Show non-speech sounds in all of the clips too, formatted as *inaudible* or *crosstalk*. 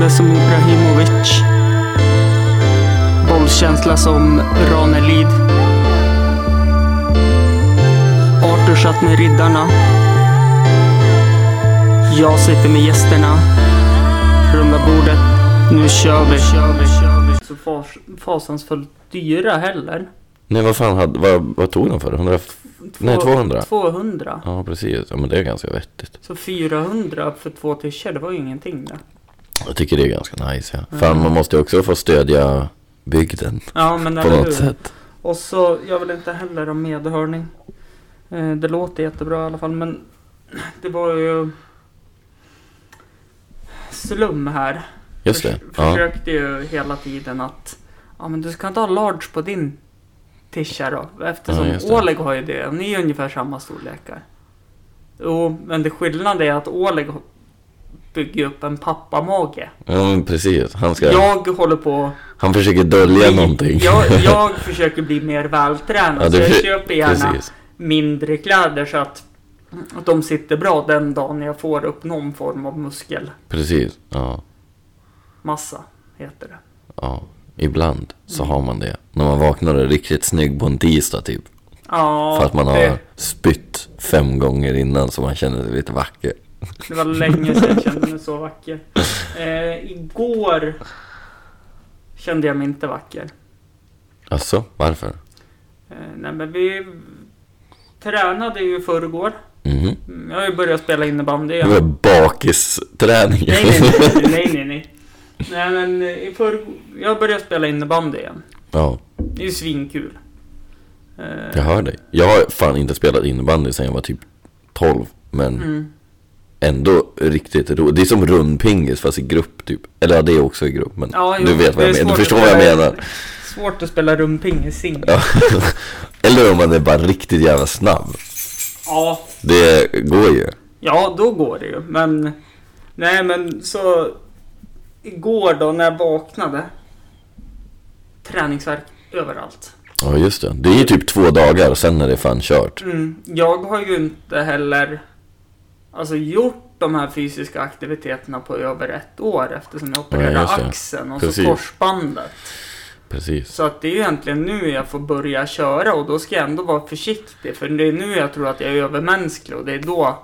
Dribblande som Ibrahimovic. Bollkänsla som Ranelid. Arthur satt med riddarna. Jag sitter med gästerna. Runda bordet. Nu kör vi. Så fas, fasansfullt dyra heller. Nej, vad fan hade, vad, vad tog de för? 100, nej, 200? 200. Ja, precis. Ja, men det är ganska vettigt. Så 400 för två tischer, det var ju ingenting där. Jag tycker det är ganska nice, ja. Fan, man måste också få stödja bygden Ja, men på något hur? sätt. Och så, jag vill inte heller ha medhörning. Eh, det låter jättebra i alla fall, men *clears throat* det var ju slum här. Just det. Förs- Ja. Försökte ju hela tiden att, ja men du ska inte ha large på din tisha då. Eftersom Ja. Oleg har ju det, ni är ungefär samma storlekar. Jo, men det skillnaden är att Oleg bygger upp en pappamage. ja, men precis. Han ska... Jag håller på Han försöker dölja någonting. Jag, *laughs* jag försöker bli mer vältränad. Ja, så jag köper gärna Precis. mindre kläder så att, att de sitter bra den dagen jag får upp någon form av muskelmassa, Precis. Ja. heter det. Ja. Ibland så har man det. När man vaknar och är riktigt snygg på en tisdag typ. Ja, För att man har det, spytt fem gånger innan så man känner sig lite vacker. Det var länge sedan jag kände mig så vacker. Eh, igår kände jag mig inte vacker. Alltså, varför? Eh, nej men vi tränade ju i förrgår. Mhm. Mm, Jag har ju börjat spela innebandy Det igen. var bakisträning. Nej, nej, nej, nej, nej, nej. Nej, *laughs* men eh, i för... jag började spela innebandy igen. Ja, Det är ju svinkul. Eh, jag hör dig. Jag har fan inte spelat innebandy sedan jag var typ 12. Men Mm. Ändå riktigt roligt. Det är som rundpingis fast i grupp typ. Eller ja, det är också i grupp. Men Ja, jo, du vet vad jag är menar. Du förstår vad jag menar. Svårt att spela rumping singel. Ja. *laughs* Eller om man är bara riktigt jävla snabb. Ja, Det går ju. ja, då går det ju. Men... Nej, men så... Igår då när jag vaknade. Träningsvärk överallt. Ja just det. Det är ju typ två dagar sen är det fan kört. Mm, jag har ju inte heller alltså, gjort de här fysiska aktiviteterna på över ett år eftersom jag opererade det. axeln och Precis. så korsbandet. Precis. Så att det är ju egentligen nu jag får börja köra och då ska jag ändå vara försiktig för det är nu jag tror att jag är övermänsklig och det är då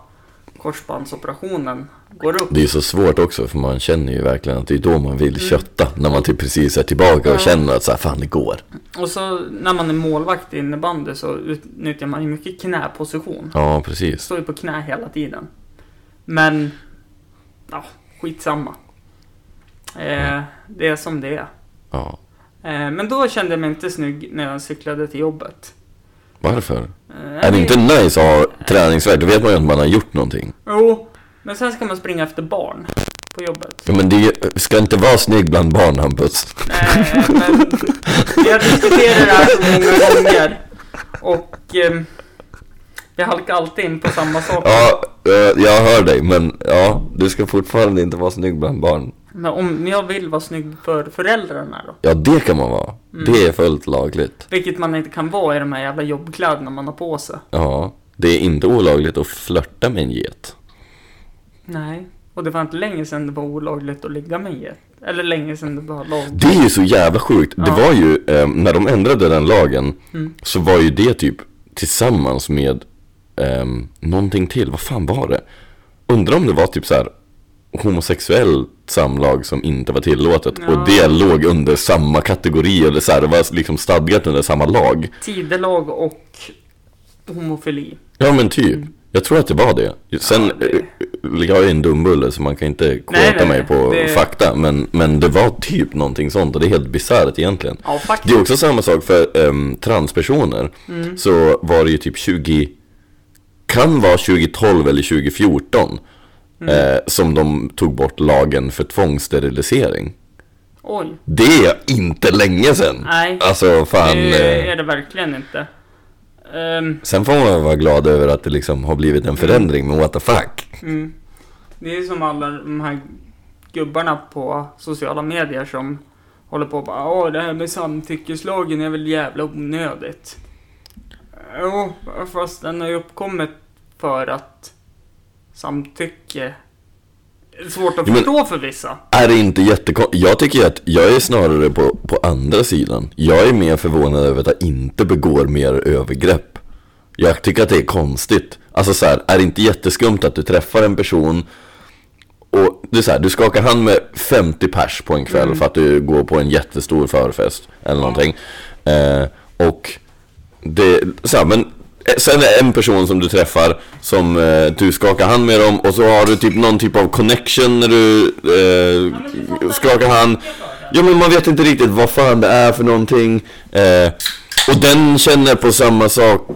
korsbandsoperationen går upp. Det är så svårt också för man känner ju verkligen att det är då man vill kötta. När man typ precis är tillbaka och Mm. Ja. känner att så här, fan det går. Och så när man är målvakt i innebandy så utnyttjar man ju mycket knäposition. Ja precis. Står ju på knä hela tiden. Men, ja, skitsamma. Eh, det är som det är. Ja. Eh, men då kände jag mig inte snygg när jag cyklade till jobbet. Varför? Eh, Är det inte nice att ha träningsvärk? Då vet man ju att man har gjort någonting. Jo, men sen ska man springa efter barn på jobbet. Ja, men det ska inte vara snygg bland barn Hampus. Nej, men vi har diskuterat det här så många gånger. Och eh, vi halkar alltid in på samma sak. Ja, jag hör dig men ja, du ska fortfarande inte vara snygg bland barn. Men om jag vill vara snygg för föräldrarna då? Ja, det kan man vara. Mm. Det är fullt lagligt. Vilket man inte kan vara i de här jävla jobbkläderna man har på sig. Ja, det är inte olagligt att flörta med en get. Nej. Och det var inte länge sedan det var olagligt att ligga med en get. Eller länge sedan det var lag. Det är ju så jävla sjukt. Det Ja. var ju, eh, när de ändrade den lagen, Mm. så var ju det typ tillsammans med eh, någonting till. Vad fan var det? Undrar om det var typ så här homosexuellt samlag som inte var tillåtet Ja. och det låg under samma kategori eller så här, det var liksom stadgat under samma lag. Tidelag och homofili. Ja men typ. Jag tror att det var det. Sen, Ja, det- eh, jag är en dumbulle så man kan inte kåta mig på det- fakta. Men, men det var typ någonting sånt och det är helt bisarrt egentligen. Ja, Det är också samma sak för um, transpersoner. Mm. Så var det ju typ 20, kan vara 2012 eller 2014. Mm. Eh, som de tog bort lagen för tvångssterilisering. Oj. Det är inte länge sedan. Nej. Alltså fan. Det eh, är det verkligen inte. Ehm, Sen får man vara glad över att det liksom har blivit en förändring, men what the fuck. mm. Det är som alla de här gubbarna på sociala medier som håller på och bara Åh, det här med samtyckeslagen är väl jävla onödigt. Jo, fast den har ju uppkommit för att samtycke svårt att men- förstå för vissa. Är det inte jättekonstigt? Jag tycker att jag är snarare på, på andra sidan. Jag är mer förvånad över att jag inte begår mer övergrepp. Jag tycker att det är konstigt. Alltså så här, är det inte jätteskumt att du träffar en person och du, så här, du skakar hand med 50 pers på en kväll för att du går på en jättestor förfest eller någonting. Eh, och det, så här, men eh, sen är det en person som du träffar som eh, du skakar hand med dem och så har du typ någon typ av connection när du eh, skakar hand. Ja men man vet inte riktigt vad fan det är för någonting. Eh, och den känner på samma sak.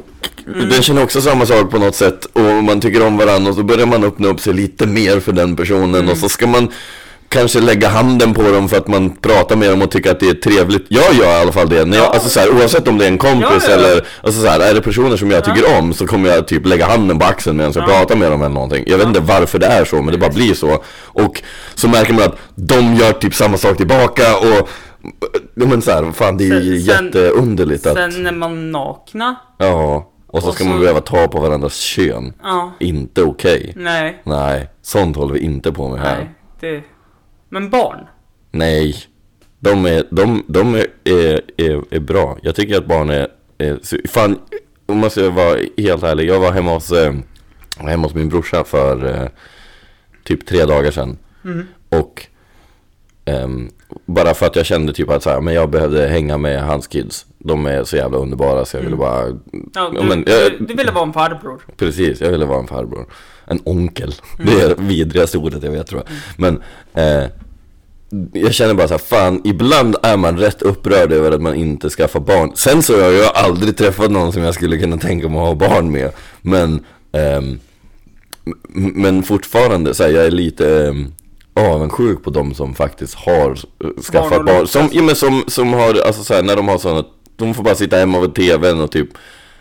Den känner också samma sak på något sätt och man tycker om varandra och så börjar man öppna upp sig lite mer för den personen och så ska man kanske lägga handen på dem för att man pratar med dem och tycker att det är trevligt. Jag gör i alla fall det. När jag, Ja. alltså så här, oavsett om det är en kompis Ja, ja, eller alltså så här, är det personer som jag tycker om så kommer jag typ lägga handen på axeln medan jag pratar med dem eller någonting. Jag vet inte varför det är så men det bara blir så. Och så märker man att de gör typ samma sak tillbaka och men såhär, fan det är ju Sen- sen- jätteunderligt att Sen är man nakna. Ja, och så Och ska så- man behöva ta på varandras kön Ja. Inte okej Nej. Nej, sånt håller vi inte på med här Nej. Det... Men barn. Nej De är, de, de är, är, är, är bra Jag tycker att barn är, är Fan, om man ska vara helt ärlig Jag var hemma hos, eh, hemma hos min brorsa för eh, Typ tre dagar sedan Och ehm, Bara för att jag kände typ att så här, men jag behövde hänga med hans kids De är så jävla underbara så jag ville bara Ja, Ja, du, men, jag- du, du ville vara en farbror. Precis, jag ville vara en farbror. En onkel. Det är det vidrigaste ordet jag vet tror jag. Men eh, jag känner bara så här, fan, ibland är man rätt upprörd över att man inte skaffar barn. Sen så har jag aldrig träffat någon som jag skulle kunna tänka mig att ha barn med. Men, m- men fortfarande, så här, jag är lite ehm, avundsjuk på de som faktiskt har eh, skaffat barn. låtsas. Som, ja, men som, som har, alltså så här, när de har sådana, de får bara sitta hemma vid tvn och typ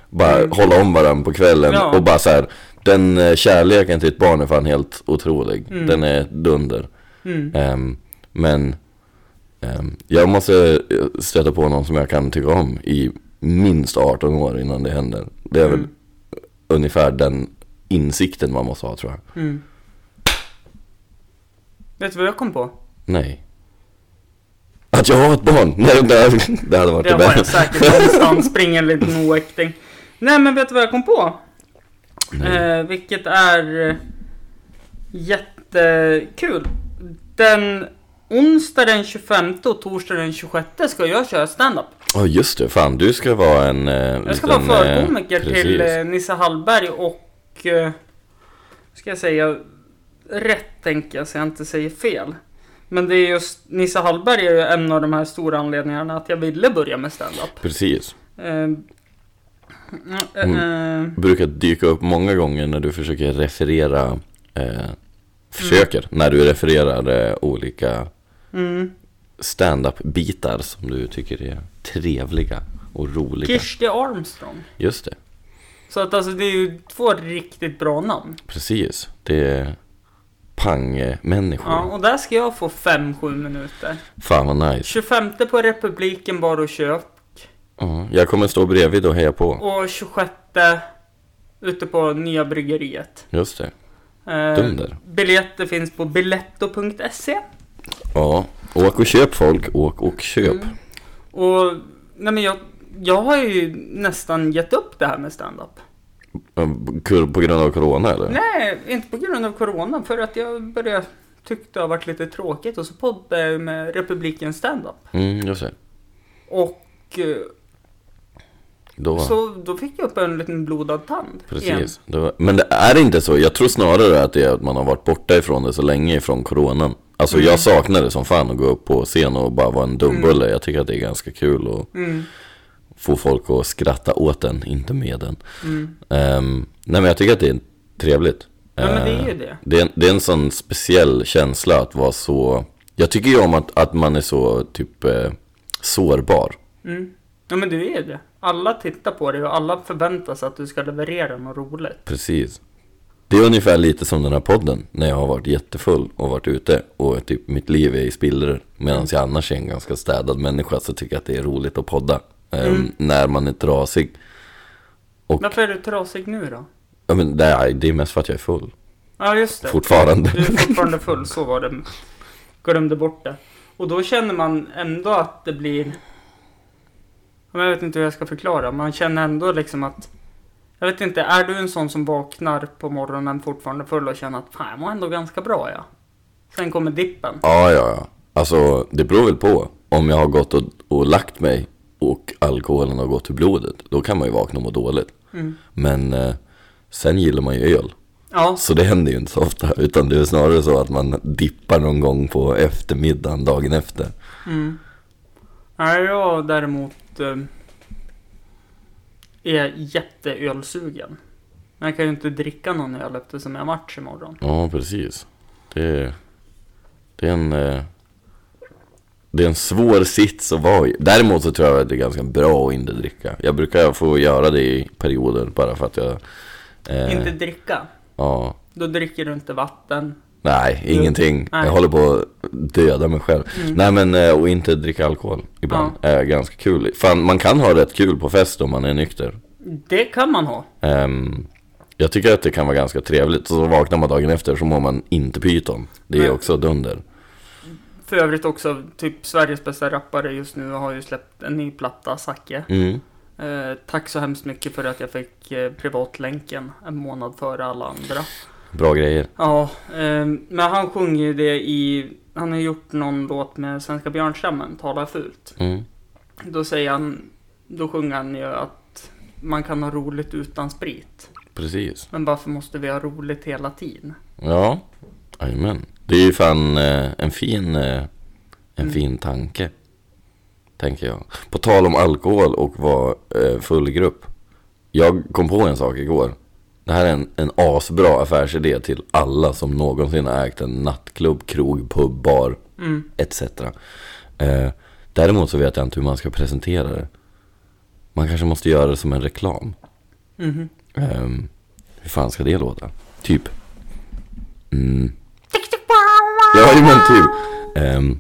bara hålla om varandra på kvällen Ja. och bara så här, den eh, kärleken till ett barn är fan helt otrolig. Den är dunder. Mm. Ehm, men ehm, jag måste eh, stöta på någon som jag kan tycka om i minst 18 år innan det händer. Det är väl Mm. ungefär den insikten man måste ha tror jag. Mm. Vet du vad jag kom på? Nej. Att jag har ett barn? Nej, det, det hade varit Det det, har jag bästa. säkert någonstans, springer en liten oäkting. Nej men vet du vad jag kom på? Eh, vilket är eh, jättekul. Den onsdag den 25 och torsdag den 26 ska jag köra stand-up. Ja just det, fan du ska vara en eh, Jag ska liten, vara eh, förkomiker till eh, Nisse Hallberg och... Eh, ska jag säga rätt tänker jag så jag inte säger fel. Men det är just Nisse Hallberg är ju en av de här stora anledningarna att jag ville börja med stand-up. Precis. Eh, eh, eh, brukar dyka upp många gånger när du försöker referera eh, Försöker, när du refererar eh, olika mm. stand-up-bitar som du tycker är trevliga och roliga Kirsti Armstrong. Just det, Så att alltså det är ju två riktigt bra namn. precis Det är pang-människor Ja, och där ska jag få 5-7 minuter. Fan vad nice 25 på Republiken Bar och Köp. Ja, Jag kommer stå bredvid och heja på Och 26 ute på Nya Bryggeriet. Just det, Eh, biljetter finns på biletto.se. ja Åk och köp folk, åk och köp Mm. Och nej men jag, jag har ju nästan gett upp det här med stand-up. På grund av corona eller? Nej, inte på grund av corona. För att jag började tyckte det har varit lite tråkigt. Och så poddade jag med Republiken stand-up. Mm, just det Och eh, Då så då fick jag upp en liten blodad tand. Precis. Var, men det är inte så. Jag tror snarare att det är att man har varit borta ifrån det så länge ifrån coronan. Alltså Mm. jag saknar det som fan att gå upp på scen och bara vara en dumbulle. Jag tycker att det är ganska kul att Mm, få folk att skratta åt den, inte med den. mm. Ehm, nej men jag tycker att det är trevligt. Ja men det är Ehm, ju det. det, är en, det är en sån speciell känsla att vara så... Jag tycker ju om att, att man är så typ eh, sårbar. Mm. Ja men du är det. Alla tittar på dig och alla förväntar sig att du ska leverera något roligt. Precis. Det är ungefär lite som den här podden när jag har varit jättefull och varit ute och typ mitt liv är i spillror. Medan jag annars är en ganska städad människa så tycker jag att det är roligt att podda. ehm, Mm. När man är trasig. Och Varför är du trasig nu då? ja, men det, är, det är mest för att jag är full. Ja, just det. fortfarande. Du är fortfarande full, så var det. Glömde bort det. Och då känner man ändå att det blir... Jag vet inte hur jag ska förklara. Man känner ändå liksom att... Jag vet inte, är du en sån som vaknar på morgonen fortfarande full och känner att fan, jag mår ändå ganska bra ja. Sen kommer dippen. Ja, ja, ja. Alltså, det beror väl på. Om jag har gått och, och lagt mig och alkoholen har gått ur blodet, då kan man ju vakna och må dåligt. Mm. Men eh, sen gillar man ju öl. Ja, Så det händer ju inte så ofta, utan det är snarare så att man dippar någon gång på eftermiddagen, dagen efter. Mm. Nej, jag däremot eh, är jätteölsugen. Men jag kan ju inte dricka någon öl eftersom jag har match imorgon. Ja, precis. Det, det är en... eh, Det är en svår sits att vara i. Däremot så tror jag att det är ganska bra att inte dricka. Jag brukar få göra det i perioder bara för att jag... eh, Inte dricka. Ja. Då dricker du inte vatten. Nej, ingenting. Nej. Jag håller på att döda mig själv. Mm. Nej men, eh, och inte dricka alkohol ibland är ganska kul. Fan, man kan ha rätt kul på fest om man är nykter. Det kan man ha. Ehm, jag tycker att det kan vara ganska trevligt. Så vaknar man dagen efter så mår man inte pyton. Det är Nej. också dunder. För övrigt också, typ Sveriges bästa rappare just nu har ju släppt en ny platta, Zacke. Mm. Eh, tack så hemskt mycket för att jag fick eh, privatlänken en månad före alla andra. Bra grejer. Ja, eh, men han sjunger ju det i... Han har gjort någon låt med Svenska Björnstammen, Tala fult. Mm. Då säger han... Då sjunger han ju att man kan ha roligt utan sprit. Precis. Men varför måste vi ha roligt hela tiden? Ja, jajamän. Det är ju fan eh, en fin, eh, en Mm. fin tanke. Tänker jag. På tal om alkohol och vara eh, full grupp. Jag kom på en sak igår. Det här är en, en asbra affärsidé till alla som någonsin har ägt en nattklubb, krog, pub, bar Mm. etc. Eh, däremot så vet jag inte hur man ska presentera det. Man kanske måste göra det som en reklam. Mhm. Ehm, hur fan ska det låta? Typ. Mm. Ja, men typ. Ehm,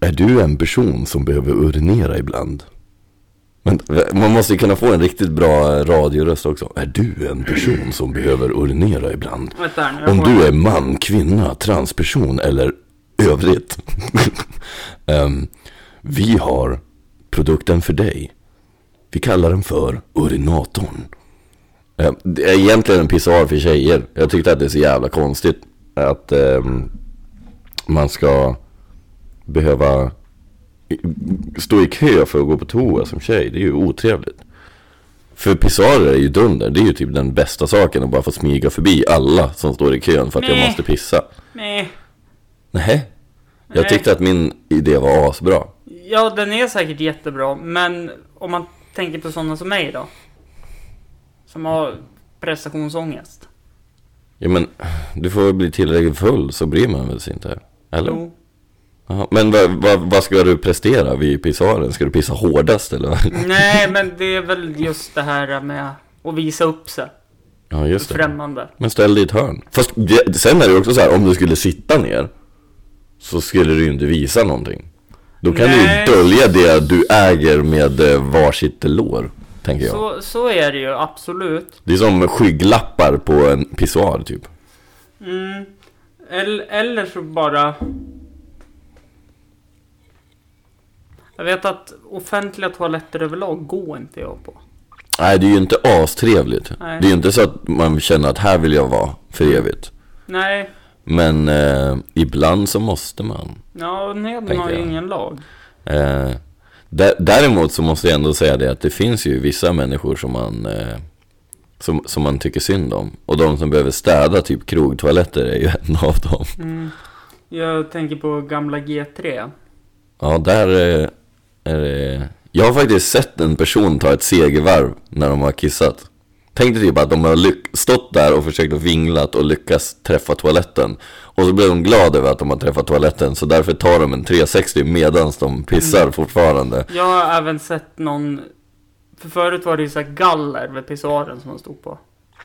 är du en person som behöver urinera ibland? Men, man måste ju kunna få en riktigt bra radioröst också. Är du en person som behöver urinera ibland? Här Om du är man, kvinna, transperson eller övrigt. *laughs* Ehm, vi har produkten för dig. Vi kallar den för urinatorn. Eh, Det är egentligen en pissoar för tjejer. Jag tyckte att det är så jävla konstigt att ehm, man ska behöva stå i kö för att gå på toa som tjej. Det är ju otrevligt. För pissoarer är ju dunder. Det är ju typ den bästa saken att bara få smyga förbi alla som står i kön för att jag Nej. måste pissa. Nej. Nej. Jag tyckte att min idé var asbra. Ja, den är säkert jättebra, men om man tänker på sådana som mig då? Som har prestationsångest. Ja men, du får väl bli tillräckligt full så bryr man väl sig inte? Eller? Jo. Men vad, vad, vad ska du prestera vid pissoaren? Ska du pissa hårdast eller? *laughs* Nej, men det är väl just det här med att visa upp sig. Ja just det. Främmande. Men ställ dig i ett hörn. Fast det- sen är det också så här, om du skulle sitta ner så skulle du ju inte visa någonting. Då kan Nej. du ju dölja det du äger med eh, varsitt lår, tänker jag. Så, så är det ju absolut. Det är som skygglappar på en pissoar typ. Mm. Eller, eller så bara... Jag vet att offentliga toaletter överlag går inte jag på. Nej, det är ju inte astrevligt. Nej. Det är ju inte så att man känner att här vill jag vara för evigt. Nej, Men eh, ibland så måste man. ja, Tänker har ju ingen lag. Eh, dä- däremot så måste jag ändå säga det att det finns ju vissa människor som man, eh, som, som man tycker synd om. Och de som behöver städa typ krogtoaletter är ju *laughs* en av dem. Mm. Jag tänker på gamla G3. Ja, där eh, det... Jag har faktiskt sett en person ta ett segervarv när de har kissat. Tänk dig typ att de har stått där och försökt att vinglat och lyckas träffa toaletten. Och så blir de glada över att de har träffat toaletten så därför tar de en 360 medans de pissar fortfarande. Jag har även sett någon... För förut var det ju så här galler vid pissoaren som man stod på.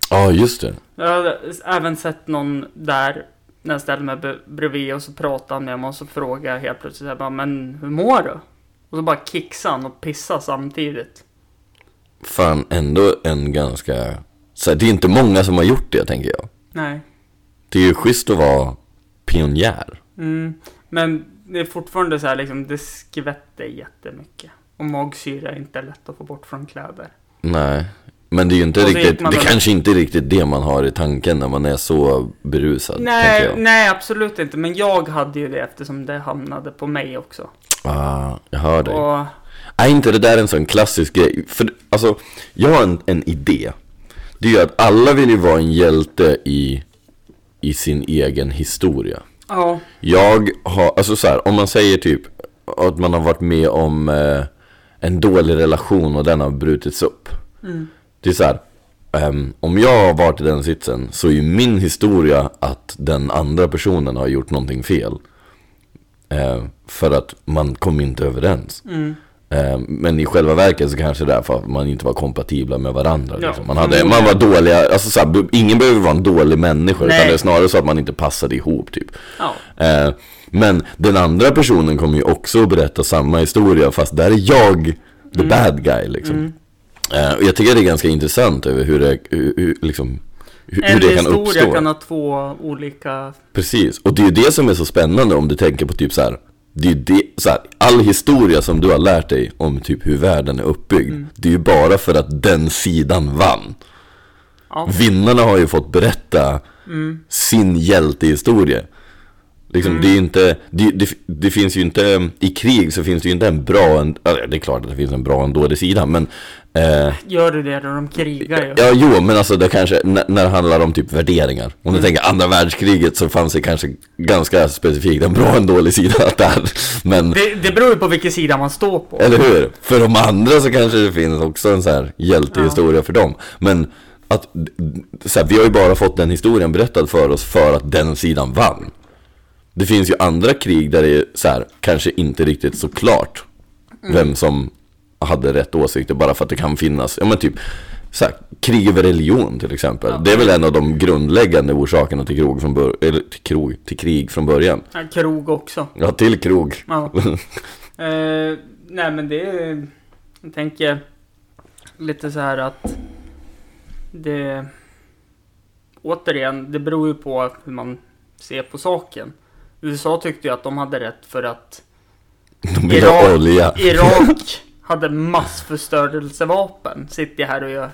Ja, just det. Jag har även sett någon där när jag ställde mig bredvid och så pratade han med mig och så frågade jag helt plötsligt så här, bara, men hur mår du? Och så bara kicksade han och pissade samtidigt. Fan, ändå en ganska... Så här, det är inte många som har gjort det, tänker jag. Nej. Det är ju schysst att vara pionjär. Mm. Men det är fortfarande så här liksom, det skvätter jättemycket. Och magsyra är inte lätt att få bort från kläder. Nej. Men det är ju inte riktigt, det väl- kanske inte är riktigt det man har i tanken när man är så berusad. Nej, nej absolut inte. Men jag hade ju det eftersom det hamnade på mig också. Ah, jag hör dig. Och, Är inte det där en sån klassisk grej? För alltså, jag har en, en idé. Det är ju att alla vill ju vara en hjälte i, i sin egen historia. ja, Jag har, alltså så här, om man säger typ att man har varit med om eh, en dålig relation och den har brutits upp. mm, Det är så här, ehm, om jag har varit i den sitsen så är ju min historia att den andra personen har gjort någonting fel. Eh, för att man kom inte överens. mm, Eh, Men i själva verket så kanske det är för att man inte var kompatibla med varandra. Ja, liksom. man, hade, förmodligen. man var dåliga, alltså så här, bu- ingen behöver vara en dålig människa. Nej. Utan det är snarare så att man inte passade ihop typ. ja, Eh, Men den andra personen kommer ju också att berätta samma historia fast där är jag the Mm. bad guy liksom. Eh, Och jag tycker det är ganska intressant över hur det, hur, hur, liksom, hur, hur En det kan historia uppstå. kan ha två olika... Precis, och det är ju det som är så spännande om du tänker på typ så här. Det är ju det, så här, all historia som du har lärt dig om typ hur världen är uppbyggd Mm. Det är ju bara för att den sidan vann Ja, Vinnarna har ju fått berätta mm, sin hjältehistoria Liksom, det är inte, det, det, det finns ju inte, i krig så finns det ju inte en bra, en, det är klart att det finns en bra och en dålig sida men eh, gör du det då? De krigar ju? Ja, jo, men alltså det kanske, när, när det handlar om typ värderingar. Om du tänker andra världskriget så fanns det kanske ganska specifikt en bra och en dålig sida där Men, Det, det beror ju på vilken sida man står på. eller hur? För de andra så kanske det finns också en så här hjältehistoria för dem. Men att, så här, vi har ju bara fått den historien berättad för oss för att den sidan vann Det finns ju andra krig där det är så här, kanske inte riktigt så klart Vem som hade rätt åsikter bara för att det kan finnas, ja men typ så här, krig över religion till exempel Det är väl en av de grundläggande orsakerna till, krog från bör- eller till, krog, till krig från början Ja, krog också. Ja, till krog Ja. *laughs* eh, nej men det är... Jag tänker lite så här att det... Återigen, det beror ju på hur man ser på saken. USA tyckte ju att de hade rätt för att De Irak- olja Irak *laughs* hade massförstörelsevapen. Sitter här och gör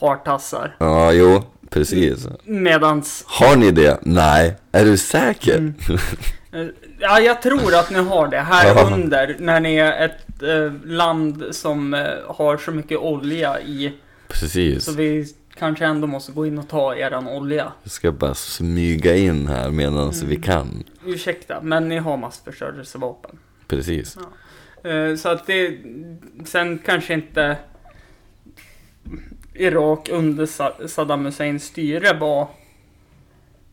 hartassar. Ja, jo, precis Medans... Har ni det? Nej, är du säker? Mm. eh, Ja, jag tror att ni har det här Ja. under. När ni är ett eh, land som eh, har så mycket olja i. Precis Så vi kanske ändå måste gå in och ta eran olja. Jag ska bara smyga in här medan vi kan Ursäkta, men ni har massförstörelsevapen. Precis Eh, Så att det, sen kanske inte Irak under Sa- Saddam Husseins styre var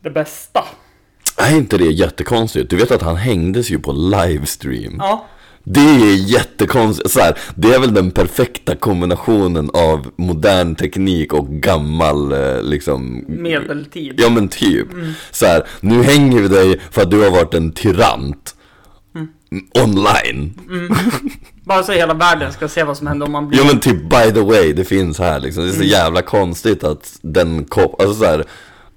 det bästa. Är inte det jättekonstigt? Du vet att han hängdes ju på livestream Ja, Det är jättekonstigt, så här, det är väl den perfekta kombinationen av modern teknik och gammal eh, liksom medeltid. Ja men typ, så här, nu hänger vi dig för att du har varit en tyrant Online. Bara så hela världen ska se vad som händer om man blir... Ja men typ by the way, det finns här liksom. Det är så jävla konstigt att den kop- alltså så här,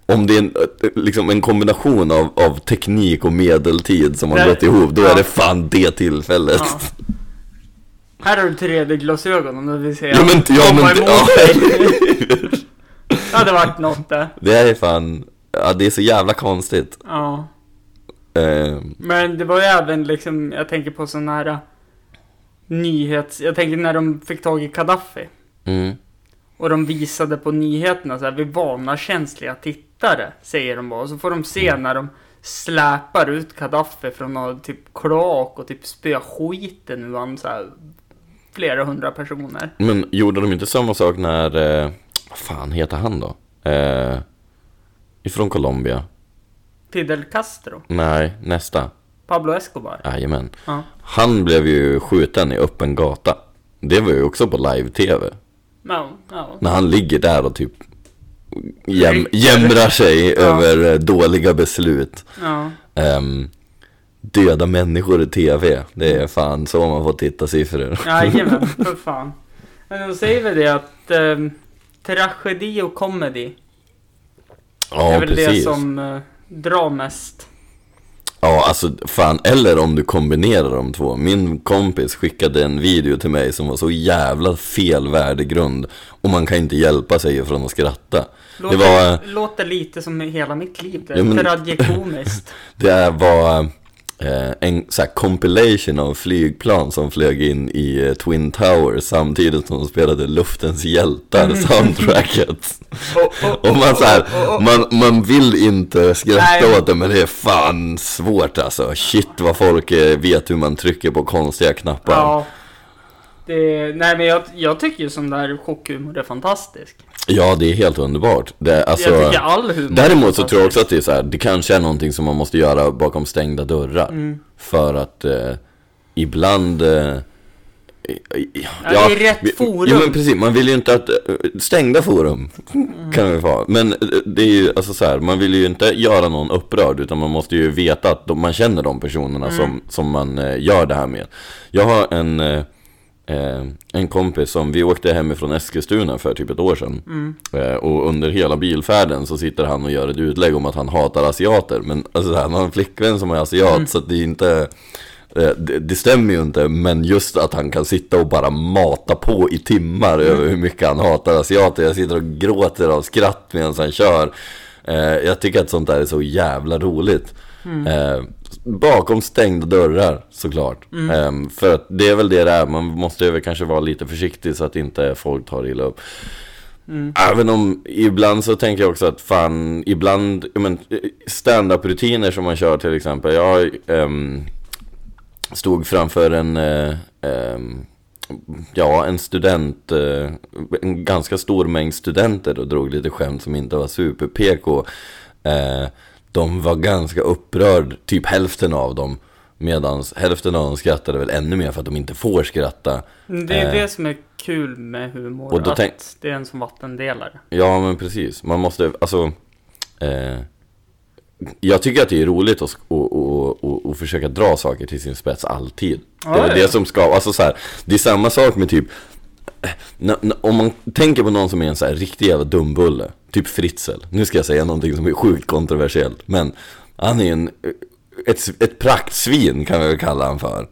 Om det är en, liksom en kombination av, av teknik och medeltid som har gått ihop Då Ja. är det fan det tillfället Ja. Här har du 3D-glasögon om du vill se Ja, men- ja, men- *laughs* ja. Det hade varit något det. Det är fan, ja det är så jävla konstigt Ja. eh, Men det var ju även liksom, jag tänker på sån här uh, nyhets... Jag tänker när de fick tag i Gaddafi. mm. Och de visade på nyheterna så här, vi varnar känsliga tittare, säger de bara. Och så får de se när de släpar ut Gaddafi från någon typ kloak och typ spöa skiten ur han så här, flera hundra personer. Men gjorde de inte samma sak när, eh, vad fan heter han då? Eh, ifrån Colombia? Fidel Castro, Nej, nästa. Pablo Escobar. Jajamän. Ja. Han blev ju skjuten i öppen gata. Det var ju också på live-tv. Ja, ja. När han ligger där och typ jäm, jämrar sig Ja. över eh, dåliga beslut. ja. Ehm, döda människor i tv. Det är fan så man får titta siffror. Jajamän, *laughs* för fan. Men då säger vi det att eh, tragedi och comedy det är Ja, väl det precis. som eh, drar mest. Ja, alltså fan, eller om du kombinerar de två. Min kompis skickade en video till mig som var så jävla fel värdegrund. Och man kan inte hjälpa sig från att skratta. Låter, Det var, låter lite som hela mitt liv. Det Ja, men- *laughs* är tragikomiskt. det var en så compilation av flygplan som flög in i eh, Twin Towers samtidigt som de spelade Luftens hjältar soundtracket. *laughs* Och man så här, man, man vill inte skratta Nej. åt det men det är fan svårt alltså. Shit vad folk eh, vet hur man trycker på konstiga knappar. Ja. Det, nej men jag, jag tycker ju sån där chockhumor är fantastisk. Ja, det är helt underbart. Det, alltså, jag tycker all humor är däremot så tror jag också att det är så här, det kanske är någonting som man måste göra bakom stängda dörrar. Mm. För att eh, ibland... Eh, Ja, i rätt forum. Ja men precis, man vill ju inte att, eh, stängda forum Mm. kan det vara. Men eh, det är ju alltså så här, man vill ju inte göra någon upprörd utan man måste ju veta att de, man känner de personerna Mm. som, som man eh, gör det här med. Jag har en, eh, en kompis som, vi åkte hemifrån Eskilstuna för typ ett år sedan. Mm. Eh, och under hela bilfärden så sitter han och gör ett utlägg om att han hatar asiater. Men alltså, han har en flickvän som är asiat Mm. så det är inte eh, det, det stämmer ju inte, men just att han kan sitta och bara mata på i timmar Mm. över hur mycket han hatar asiater. Jag sitter och gråter av skratt medan han kör. Eh, jag tycker att sånt där är så jävla roligt. Mm. Eh, bakom stängda dörrar såklart. Mm. Eh, för att det är väl det det är, man måste väl kanske vara lite försiktig så att inte folk tar illa upp. Mm. Även om ibland så tänker jag också att fan, ibland, men stand-up rutiner som man kör till exempel. Jag ehm, stod framför en, ehm, ja en student, eh, en ganska stor mängd studenter och drog lite skämt som inte var super-PK. Eh, de var ganska upprörd, typ hälften av dem. Medan hälften av dem skrattade väl ännu mer för att de inte får skratta. Det är Eh. det som är kul med humor. Och då att tänk- det är en som vattendelare. Ja men precis, man måste, alltså eh, Jag tycker att det är roligt att, och, och, och, och försöka dra saker till sin spets alltid Det är Ja, det som ska, alltså så här, Det är samma sak med typ eh, Om man tänker på någon som är en så här riktig jävla dumbulle Typ Fritzl, nu ska jag säga någonting som är sjukt kontroversiellt Men han är en ett, ett praktsvin kan vi väl kalla han för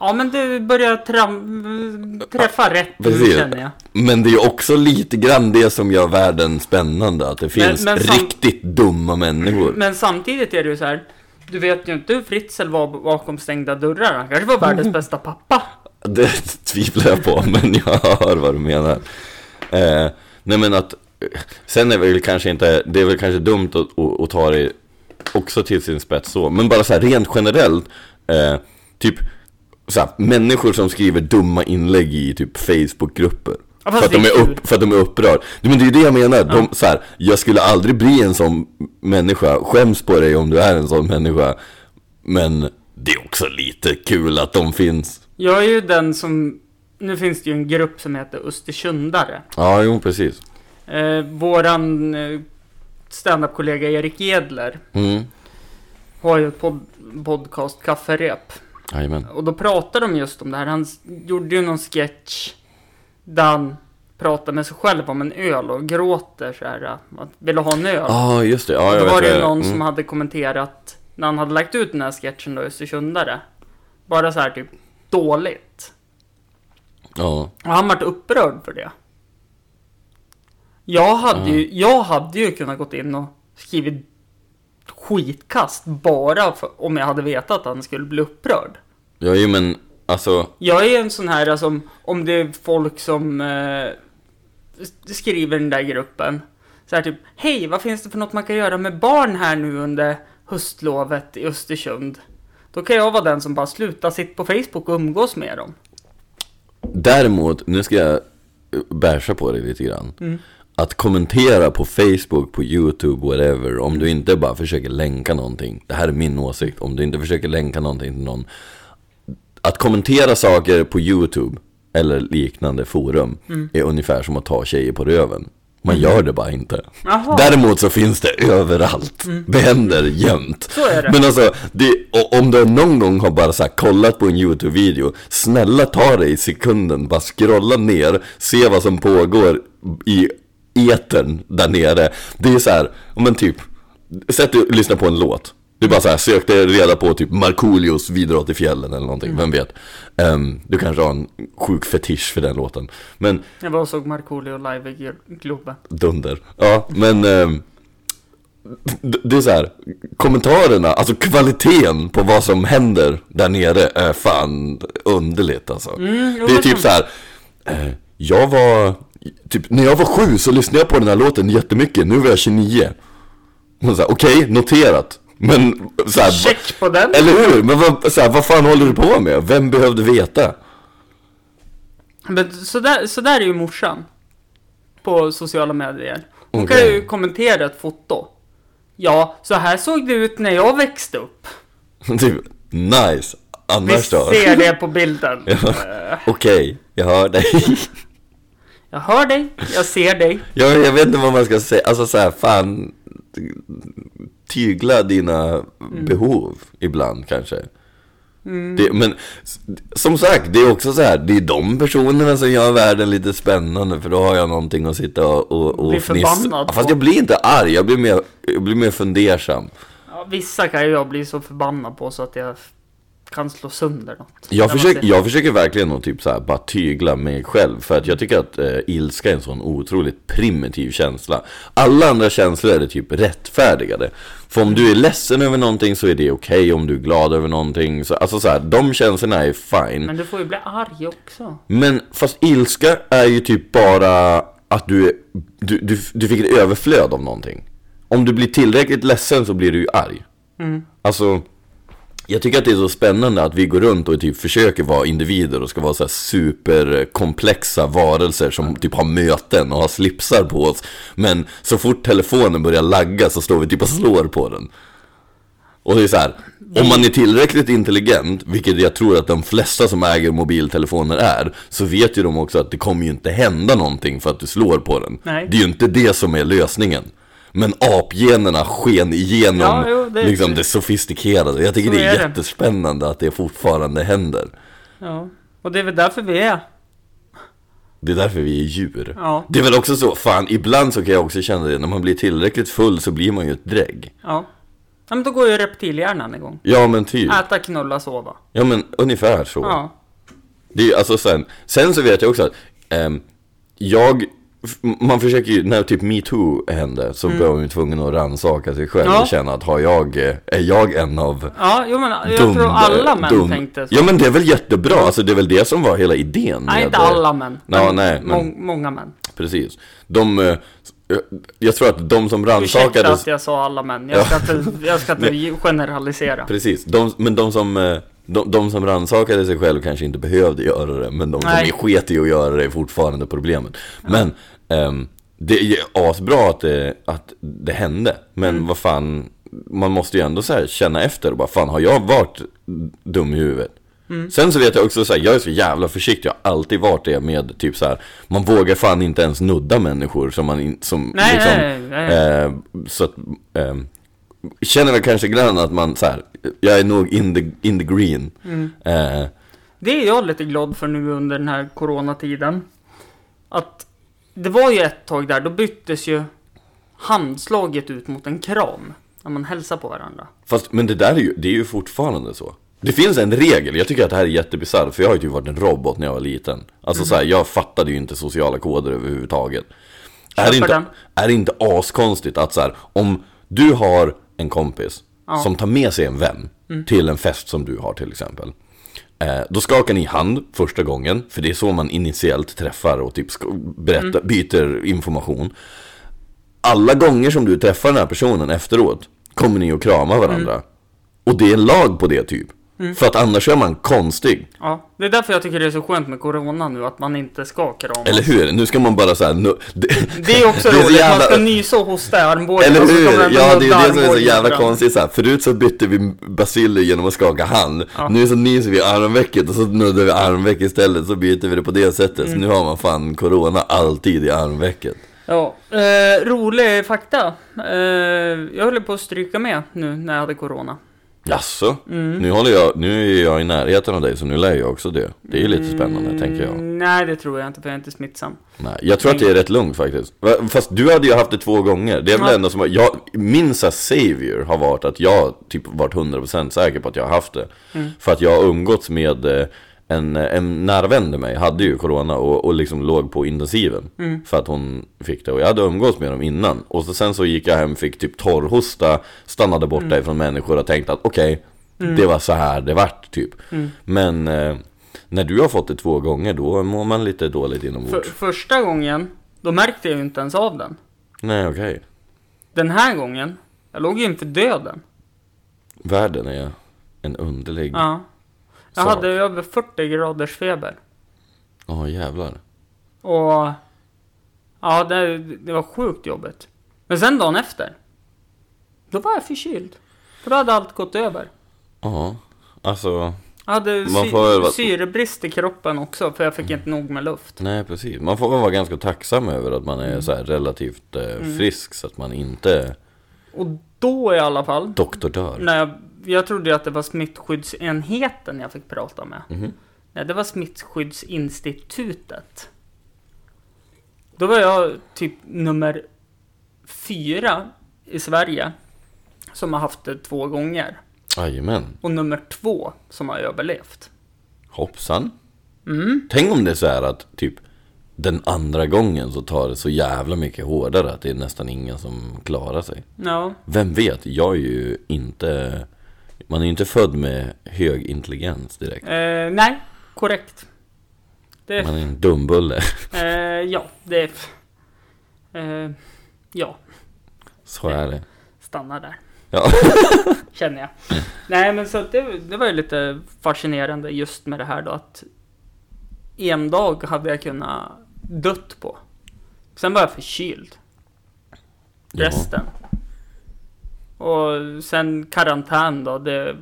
Ja men du börjar tram, träffa rätt nu Precis. känner jag. Men det är också lite grann det som gör världen spännande Att det finns men sam- riktigt dumma människor Men samtidigt är det ju så här. Du vet ju inte hur Fritzl var bakom stängda dörrar. Han kanske var världens *laughs* bästa pappa. Det tvivlar jag på, men jag hör vad du menar. Eh, nej men att, sen är väl kanske inte, det är väl kanske dumt att, att, att ta det också till sin spets så. Men bara så här rent generellt, eh, typ så här, människor som skriver dumma inlägg i typ Facebookgrupper. Ja, för, att de det är upp, för att de är upprörd. Men det är ju det jag menar. De, så här, jag skulle aldrig bli en sån människa. Skäms på dig om du är en sån människa. Men det är också lite kul att de finns. Jag är ju den som... Nu finns det ju en grupp som heter Östersundare. Ja, jo precis. Eh, våran eh, standup-kollega Erik Edler Mm. har ju ett pod podcast, Kafferep. Jajamän. Och då pratar de just om det här. Han gjorde ju någon sketch där han pratar med sig själv om en öl och gråter så här. Att ville ha en öl. Ja, just det. Ja, och då var det någon mm. som hade kommenterat när han hade lagt ut den här sketchen då, Östersundare. Bara så här typ dåligt. Ja, Och han vart upprörd för det. Jag hade, ju, jag hade ju kunnat gått in och skrivit skitkast bara för, om jag hade vetat att han skulle bli upprörd. ja ju, men alltså. Jag är en sån här som, om det är folk som eh, skriver i den där gruppen. Så här typ, hej, vad finns det för något man kan göra med barn här nu under höstlovet i Östersund? Då kan jag vara den som bara slutar sitta på Facebook och umgås med dem. Däremot, nu ska jag eh, bärsa på det lite grann. Mm. Att kommentera på Facebook, på YouTube, whatever. Om du inte bara försöker länka någonting. Det här är min åsikt. Om du inte försöker länka någonting till någon. Att kommentera saker på YouTube eller liknande forum Mm. är ungefär som att ta tjejer på röven. Man gör det bara inte. Jaha. Däremot så finns det överallt. Det händer jämt. Så är det. Men alltså, det, om du någon gång har bara så här kollat på en YouTube-video, snälla ta dig i sekunden, bara scrolla ner, se vad som pågår i etern där nere. Det är så här, men typ, sätt dig och lyssna på en låt. Du bara så här, sökte reda på typ Markoolios Vidare i fjällen eller någonting, vem vet. Ehm, du kanske har en sjuk fetisch för den låten. Men Jag var och såg Markoolio live i Globen. Dunder. Ja, men d- det är så här, kommentarerna, alltså kvaliteten på vad som händer där nere är fan underligt alltså. Mm, det är typ så här, eh, jag var, typ när jag var sju så lyssnade jag på den här låten jättemycket, nu var jag 29. Och så här, okej, noterat. Men så här, va- Check på den! eller hur? Men vad, så här, vad fan håller du på med? Vem behövde veta? Men så där, så där är ju morsan. På sociala medier. Hon Okej. kan ju kommentera ett foto. Ja, så här såg det ut när jag växte upp. *laughs* typ, nice. Vi Annars då? ser det *laughs* på bilden. Ja. Eh, Okej, jag hör dig. *laughs* Jag hör dig, jag ser dig. Jag, jag vet inte vad man ska säga, alltså så här, fan Tygla dina behov ibland kanske. Det, Men som sagt, det är också så här, det är de personerna som gör världen lite spännande För då har jag någonting att sitta och, och, och fnissa. Ja, Fast jag blir inte arg, jag blir mer, jag blir mer fundersam. Ja, vissa kan ju jag bli så förbannad på så att jag kan slå sönder något. Jag försöker, jag försöker verkligen att typ så här, bara tygla mig själv För att jag tycker att eh, ilska är en sån otroligt primitiv känsla. Alla andra känslor är det typ rättfärdigade. För om du är ledsen över någonting så är det okej Om du är glad över någonting så, Alltså så här, de känslorna är fine. Men du får ju bli arg också. Men fast ilska är ju typ bara att du, du, du, du fick ett överflöd av någonting. Om du blir tillräckligt ledsen så blir du ju arg. Alltså jag tycker att det är så spännande att vi går runt och typ försöker vara individer och ska vara så här superkomplexa varelser som typ har möten och har slipsar på oss. Men så fort telefonen börjar lagga så står vi typ och slår på den. Och det är så här, om man är tillräckligt intelligent, vilket jag tror att de flesta som äger mobiltelefoner är Så vet ju de också att det kommer ju inte hända någonting för att du slår på den. Nej. Det är ju inte det som är lösningen men apgenerna sken igenom Ja, jo, det- liksom det sofistikerade. Jag tycker det är, är det. jättespännande att det fortfarande händer. Ja. Och det är väl därför vi är. Det är därför vi är djur. Ja. Det är väl också så, fan ibland så kan jag också känna det, när man blir tillräckligt full så blir man ju ett drägg. Ja. Ja men då går ju reptilhjärnan igång. Ja men typ. Äta, knulla, sova. Ja men ungefär så. Ja. Det är alltså sen, sen så vet jag också att ehm, jag, man försöker ju, när typ metoo hände så blev man ju tvungen att rannsaka sig själv Mm. Ja. och känna att har jag, är jag en av Ja, jo men jag dum- tror alla män dum- tänkte så. Ja men det är väl jättebra, alltså det är väl det som var hela idén Nej, inte alla män. Ja, men nej, men- må- många män. Precis. De, eh, jag tror att de som Ursäkta rannsakades att jag sa alla män. Jag ska inte, jag ska inte *laughs* generalisera. Precis, de, men de som, eh, de, de som rannsakade sig själv kanske inte behövde göra det Men de Nej. som är sket i att göra det är fortfarande problemet Men ehm, det är asbra att det, att det hände Men Mm. vad fan Man måste ju ändå så känna efter och bara Fan har jag varit dum i huvudet? Mm. Sen så vet jag också så här, jag är så jävla försiktig, jag har alltid varit det med typ så här, Man vågar fan inte ens nudda människor som man in, som Nej, liksom, nej, nej. Eh, så att, eh, känner väl kanske grann att man så här, jag är nog in the, in the green. Mm. Eh, Det är jag lite glad för nu under den här coronatiden. Att det var ju ett tag där, då byttes ju handslaget ut mot en kram. När man hälsar på varandra. fast, men det där är ju, det är ju fortfarande så. Det finns en regel, jag tycker att det här är jättebisarrt, för jag har ju typ varit en robot när jag var liten. Alltså så här, jag fattade ju inte sociala koder överhuvudtaget. Är det, inte, den. är det inte askonstigt att så här, om du har en kompis Ja. som tar med sig en vän till en fest som du har till exempel. Eh, då skakar ni hand första gången, för det är så man initiellt träffar och typ ska berätta, byter information. Alla gånger som du träffar den här personen efteråt kommer ni att krama varandra. Och det är en lag på det typ. För att annars är man konstig. Ja, det är därför jag tycker det är så skönt med corona nu, att man inte ska krama. Eller hur? Nu ska man bara såhär... Nu, *laughs* det, Det är också det är roligt, man jävla- ska nysa och hosta i armbågen. Eller hur? Ja, det är det som är så jävla konstigt så här. Förut så bytte vi basiller genom att skaka hand Ja. Nu så nyser vi armvecket och så nuddar vi armveck istället Så byter vi det på det sättet Mm. Så nu har man fan corona alltid i armvecket Ja, eh, rolig fakta. Eh, jag höll på att stryka med nu när jag hade corona. Jaså? Mm. Nu, håller jag, nu är jag i närheten av dig så nu lär jag också det. Det är ju lite spännande tänker jag. Mm, Nej, det tror jag inte för jag är inte smittsam. Nej, jag tror att det är rätt lugnt faktiskt. Fast du hade ju haft det två gånger. Det är väl Ja. ändå som jag, min så savior har varit att jag typ varit 100% säker på att jag har haft det. Mm. För att jag har umgåtts med eh, en, en nära vän till mig, hade ju corona och, och liksom låg på intensiven. Mm. För att hon fick det. Och jag hade umgåtts med dem innan. Och så, sen så gick jag hem, fick typ torrhosta, stannade borta Mm. ifrån människor och tänkte att okej, det var så här det vart typ. Mm. Men eh, när du har fått det två gånger, då mår man lite dåligt För, inombords. första gången, då märkte jag ju inte ens av den. Nej, okej. Den här gången, jag låg ju inför döden. Världen är en underlig... Ja. Jag Sak. hade över 40 graders feber. jävlar. Och ja, det, det var sjukt jobbigt. Men sen dagen efter, då var jag förkyld. För då hade allt gått över. Ja, alltså... Jag hade Man sy- vara- syrebrist i kroppen också, för jag fick inte nog med luft. Nej, precis. Man får väl vara ganska tacksam över att man är Mm. så relativt eh, frisk så att man inte Och då i alla fall, doktor dör. när jag, jag trodde att det var smittskyddsenheten jag fick prata med. Mhm. Nej, det var smittskyddsinstitutet. Då var jag typ nummer fyra i Sverige som har haft det två gånger. Jajamän. Och nummer två som har överlevt. Hoppsan. Mm. Tänk om det är så här att typ den andra gången så tar det så jävla mycket hårdare att det är nästan ingen som klarar sig. Ja, Vem vet, jag är ju inte... Man är ju inte född med hög intelligens direkt. eh, nej, korrekt. Det, Man är en dumbulle. *laughs* eh, ja, det. Eh, ja, Så är det. stannar där. Ja. *laughs* Känner jag. Nej men så det, det var ju lite fascinerande just med det här då att en dag hade jag kunnat dött på. Sen var jag förkyld. Ja. Och sen karantän då. Det,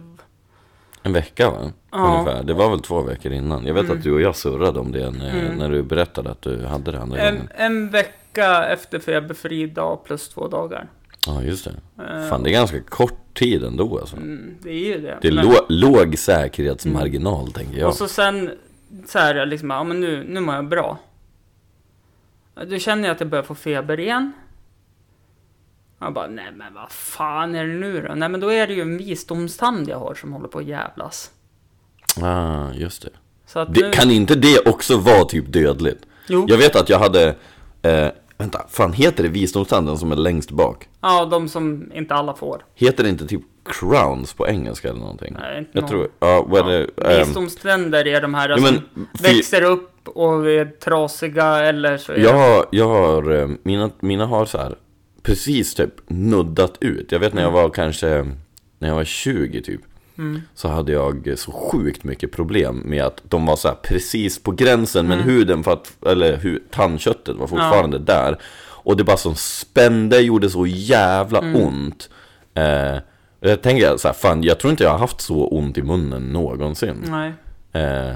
En vecka va? Ja. Ungefär. Det var väl två veckor innan. Jag vet Mm. att du och jag surrade om det när, Mm. när du berättade att du hade det andra en, gången. en vecka efter feberfri dag plus två dagar. Ja, just det. Eh, Fan, det är ganska kort tid ändå alltså. mm, det är ju det. Det är Men- lå- låg säkerhetsmarginal, tänker jag. Och så sen så här liksom, ja men nu, nu mår jag bra. Då känner jag att jag börjar få feber igen. Jag bara, nej men vad fan är det nu då? Nej men då är det ju en visdomstand jag har som håller på att jävlas. Ah, just det. Så att det. nu, Kan inte det också vara typ dödligt? Jo, Jag vet att jag hade... Eh, vänta, fan heter det visdomstanden som är längst bak? ja de som inte alla får. Heter det inte typ crowns på engelska eller någonting? Nej, inte jag någon. tror... Ja, vad är det? ehm, Visdomständer är de här ja, som fy- växer upp och är trasiga eller så är Jag har, jag har, eh, mina, mina har så här precis typ nuddat ut. Jag vet när jag var kanske, när jag var 20 typ. Mm. Så hade jag så sjukt mycket problem med att de var så här precis på gränsen men Mm. huden, för att, eller hu, tandköttet var fortfarande där. Och det bara som spände, gjorde så jävla Mm. ont. Eh, jag tänker så här, fan jag tror inte jag har haft så ont i munnen någonsin. Nej. Eh,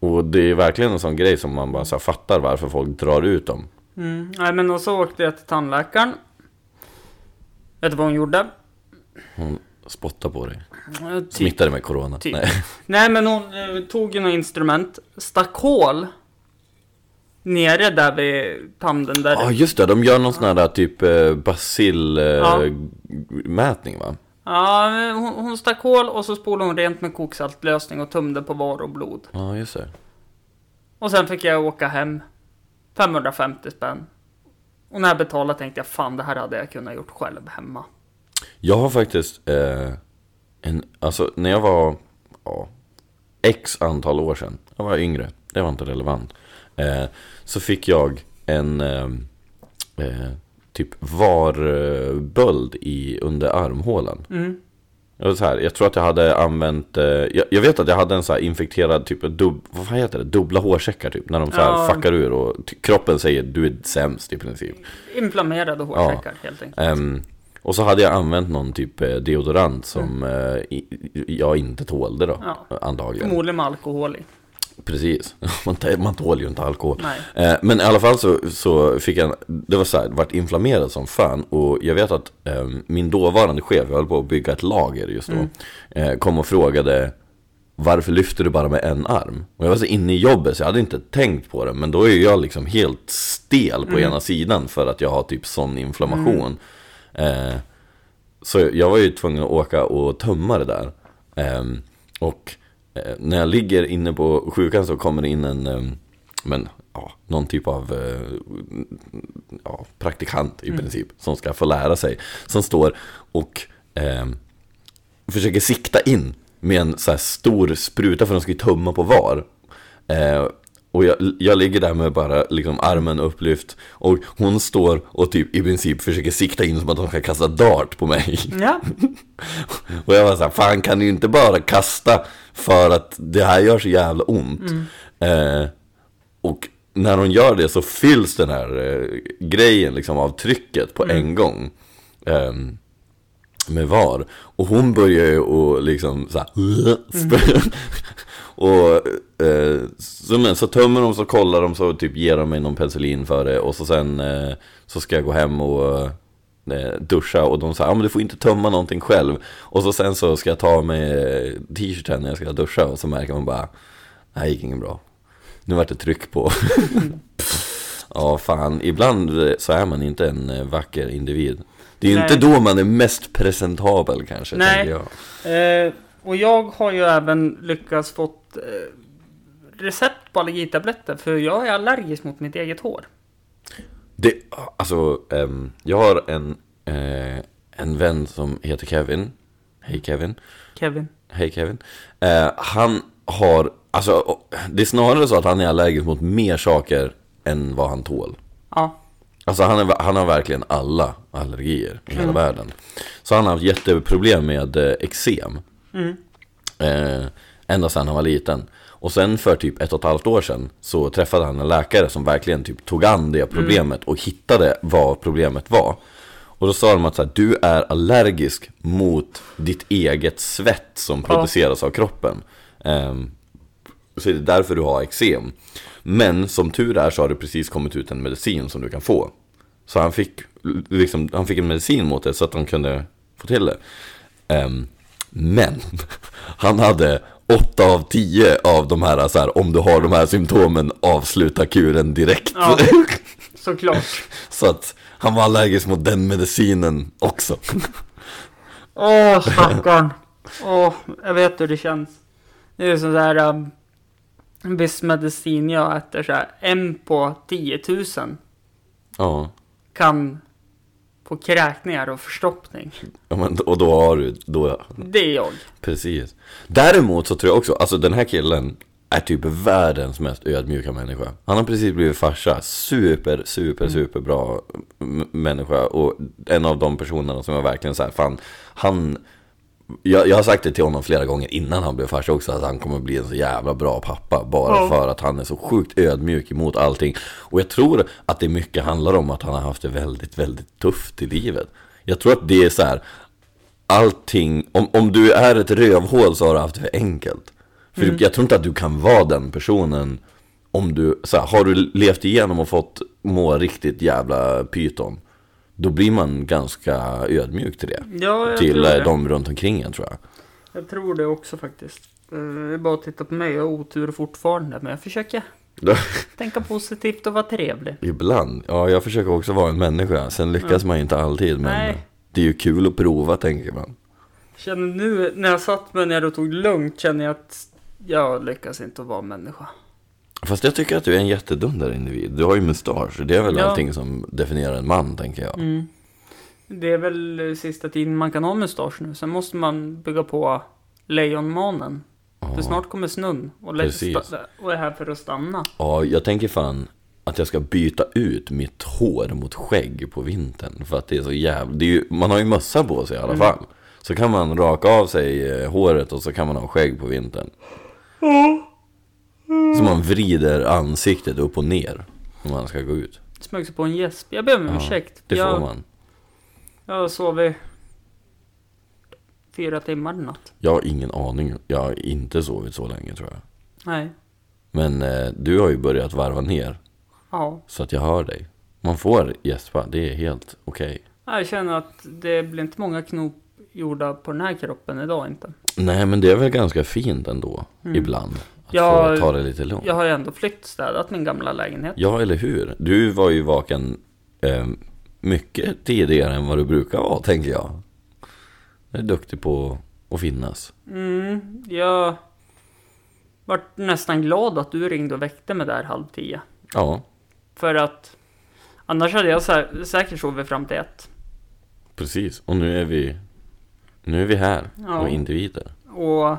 och det är verkligen en sån grej som man bara så fattar varför folk drar ut dem. Mm. Nej men och så åkte jag till tandläkaren. Vet du vad hon gjorde? Hon spottar på dig. Eh, Typ. Smittade med corona. Typ. Nej. *laughs* Nej men hon eh, tog ju något instrument, stack hål nere där vid tanden där. Ja just det, de gör någon sån här typ eh, Ja. basilmätning va? Ja, men hon, hon stack hål och så spolade hon rent med koksaltlösning och tömde på var och blod. Ja just det. Och sen fick jag åka hem. 550 spänn. Och när jag betalade tänkte jag fan det här hade jag kunnat gjort själv hemma. Jag har faktiskt eh, en, alltså när jag var ja, x antal år sedan, jag var yngre, det var inte relevant. Eh, så fick jag en eh, eh, typ varböld i under armhålan. Mm. Jag, så här, jag tror att jag hade använt, eh, jag, jag vet att jag hade en så här infekterad typ, dub, vad fan heter det? Dubbla hårsäckar typ. När de så här Ja. fuckar ur och kroppen säger du är sämst i princip. Inflammerade hårsäckar helt enkelt. Ehm, och så hade jag använt någon typ eh, deodorant som eh, i, i- jag inte tålde då, Ja. antagligen. Förmodligen med alkohol i. Precis, *laughs* man, man tål ju inte alkohol. Eh, men i alla fall så, så fick jag, det var så här, vart inflammerad som fan. Och jag vet att eh, min dåvarande chef, jag höll på att bygga ett lager just då, eh, kom och frågade varför lyfter du bara med en arm? Och jag var så inne i jobbet så jag hade inte tänkt på det. Men då är jag liksom helt stel på ena sidan för att jag har typ sån inflammation. Eh, så jag var ju tvungen att åka och tömma det där. Ehm, och eh, när jag ligger inne på sjukan så kommer det in en, ehm, men, ja, någon typ av eh, ja, praktikant i princip, som ska få lära sig. Som står och ehm, försöker sikta in med en så här stor spruta för de ska ju tömma på var. Eh, och jag, jag ligger där med bara liksom armen upplyft och hon står och typ i princip försöker sikta in som att de ska kasta dart på mig. Ja, *laughs* Och jag var så här, fan kan du inte bara kasta för att det här gör så jävla ont. Eh, och när hon gör det så fylls den här eh, grejen liksom av trycket på en gång. Ehm, med VAR. Och hon börjar ju och liksom så här, spö- *laughs* Och eh, så, men, så tömmer de, så kollar de, så typ ger de mig någon penicillin för det. Och så sen eh, så ska jag gå hem och eh, duscha och de säger ja men du får inte tömma någonting själv. Och så sen så ska jag ta med t-shirten när jag ska duscha och så märker man bara, det här gick inget bra. Nu vart det tryck på. *laughs* ja fan, ibland eh, så är man inte en eh, vacker individ. Det är ju inte då man är mest presentabel kanske, Nej. jag. eh, och jag har ju även lyckats fått eh, recept på allergitabletter för jag är allergisk mot mitt eget hår. Det, alltså, ehm, jag har en, eh, en vän som heter Kevin. Hej Kevin. Kevin. Hej Kevin. Eh, han har, alltså, det är snarare så att han är allergisk mot mer saker än vad han tål. Ja. Alltså han, är, han har verkligen alla allergier i hela världen. Så han har haft jätteproblem med eh, eksem. Eh, ända sedan han var liten. Och sen för typ ett och ett halvt år sedan så träffade han en läkare som verkligen typ tog an det problemet och hittade vad problemet var. Och då sa de att så här, du är allergisk mot ditt eget svett som produceras av kroppen. Ehm, så är det därför du har eksem. Men som tur är så har det precis kommit ut en medicin som du kan få. Så han fick, liksom, han fick en medicin mot det så att han kunde få till det. Ehm, men *laughs* han hade 8 av 10 av de här, så här, om du har de här symptomen, avsluta kuren direkt. Ja. *laughs* Såklart. så att han var allergisk mot den medicinen också. *laughs* Åh, stackarn. Åh, jag vet hur det känns. Det är sån där... Um, viss medicin jag äter så här. En på 10 000 ja. kan få kräkningar och förstoppning. ja men, och då har du, då, Det är jag. Precis. Däremot så tror jag också, alltså den här killen är typ världens mest ödmjuka människa. Han har precis blivit farsa. Super, super, super bra människa. Och en av de personerna som jag verkligen så här, fan, han... Jag, jag har sagt det till honom flera gånger innan han blev farsa också, att han kommer bli en så jävla bra pappa. Bara Ja. för att han är så sjukt ödmjuk emot allting. Och jag tror att det mycket handlar om att han har haft det väldigt, väldigt tufft i livet. Jag tror att det är så här, allting, om, om du är ett rövhål så har du haft det för enkelt. För jag tror inte att du kan vara den personen om du, så här, har du levt igenom och fått må riktigt jävla pyton. Då blir man ganska ödmjuk till det. Ja, till eh, det. de runt omkring en tror jag. Jag tror det också faktiskt. Eh, Det är bara att titta på mig. Jag har otur fortfarande. Men jag försöker *laughs* tänka positivt och vara trevlig. Ibland, ja jag försöker också vara en människa. Sen lyckas man ju inte alltid men Nej. det är ju kul att prova tänker man. Känner nu när jag satt mig ner och tog lugnt känner jag att jag lyckas inte att vara människa. Fast jag tycker att du är en jättedunder individ. Du har ju mustasch. Det är väl Ja. allting som definierar en man tänker jag. Mm. Det är väl sista tiden man kan ha mustasch nu. Sen måste man bygga på lejonmanen. För snart kommer snön och, och är här för att stanna. Ja, jag tänker fan att jag ska byta ut mitt hår mot skägg på vintern. För att det är så jävla... Det är ju, man har ju mössa på sig i alla fall. Så kan man raka av sig eh, håret och så kan man ha skägg på vintern. Så man vrider ansiktet upp och ner när man ska gå ut. Smög sig på en gäsp. Jag ber om Ja, ursäkt. Det jag, får man. Jag har sovit fyra timmar i natt. Jag har ingen aning. Jag har inte sovit så länge tror jag. Nej. Men eh, du har ju börjat varva ner. Ja. Så att jag hör dig. Man får gäspa, det är helt okej. Jag känner att det blir inte många knop gjorda på den här kroppen idag inte. Nej men det är väl ganska fint ändå, Mm. ibland. Att Ja, få ta det lite lugnt. Jag har ju ändå flyttstädat min gamla lägenhet. Ja, eller hur? Du var ju vaken eh, mycket tidigare än vad du brukar vara, tänker jag. Du är duktig på att finnas. Mm, jag vart nästan glad att du ringde och väckte mig där halv tio. Ja, För att annars hade jag sä- säkert sovit fram till ett. precis. Och nu är vi, nu är vi här Ja. och individer. Och...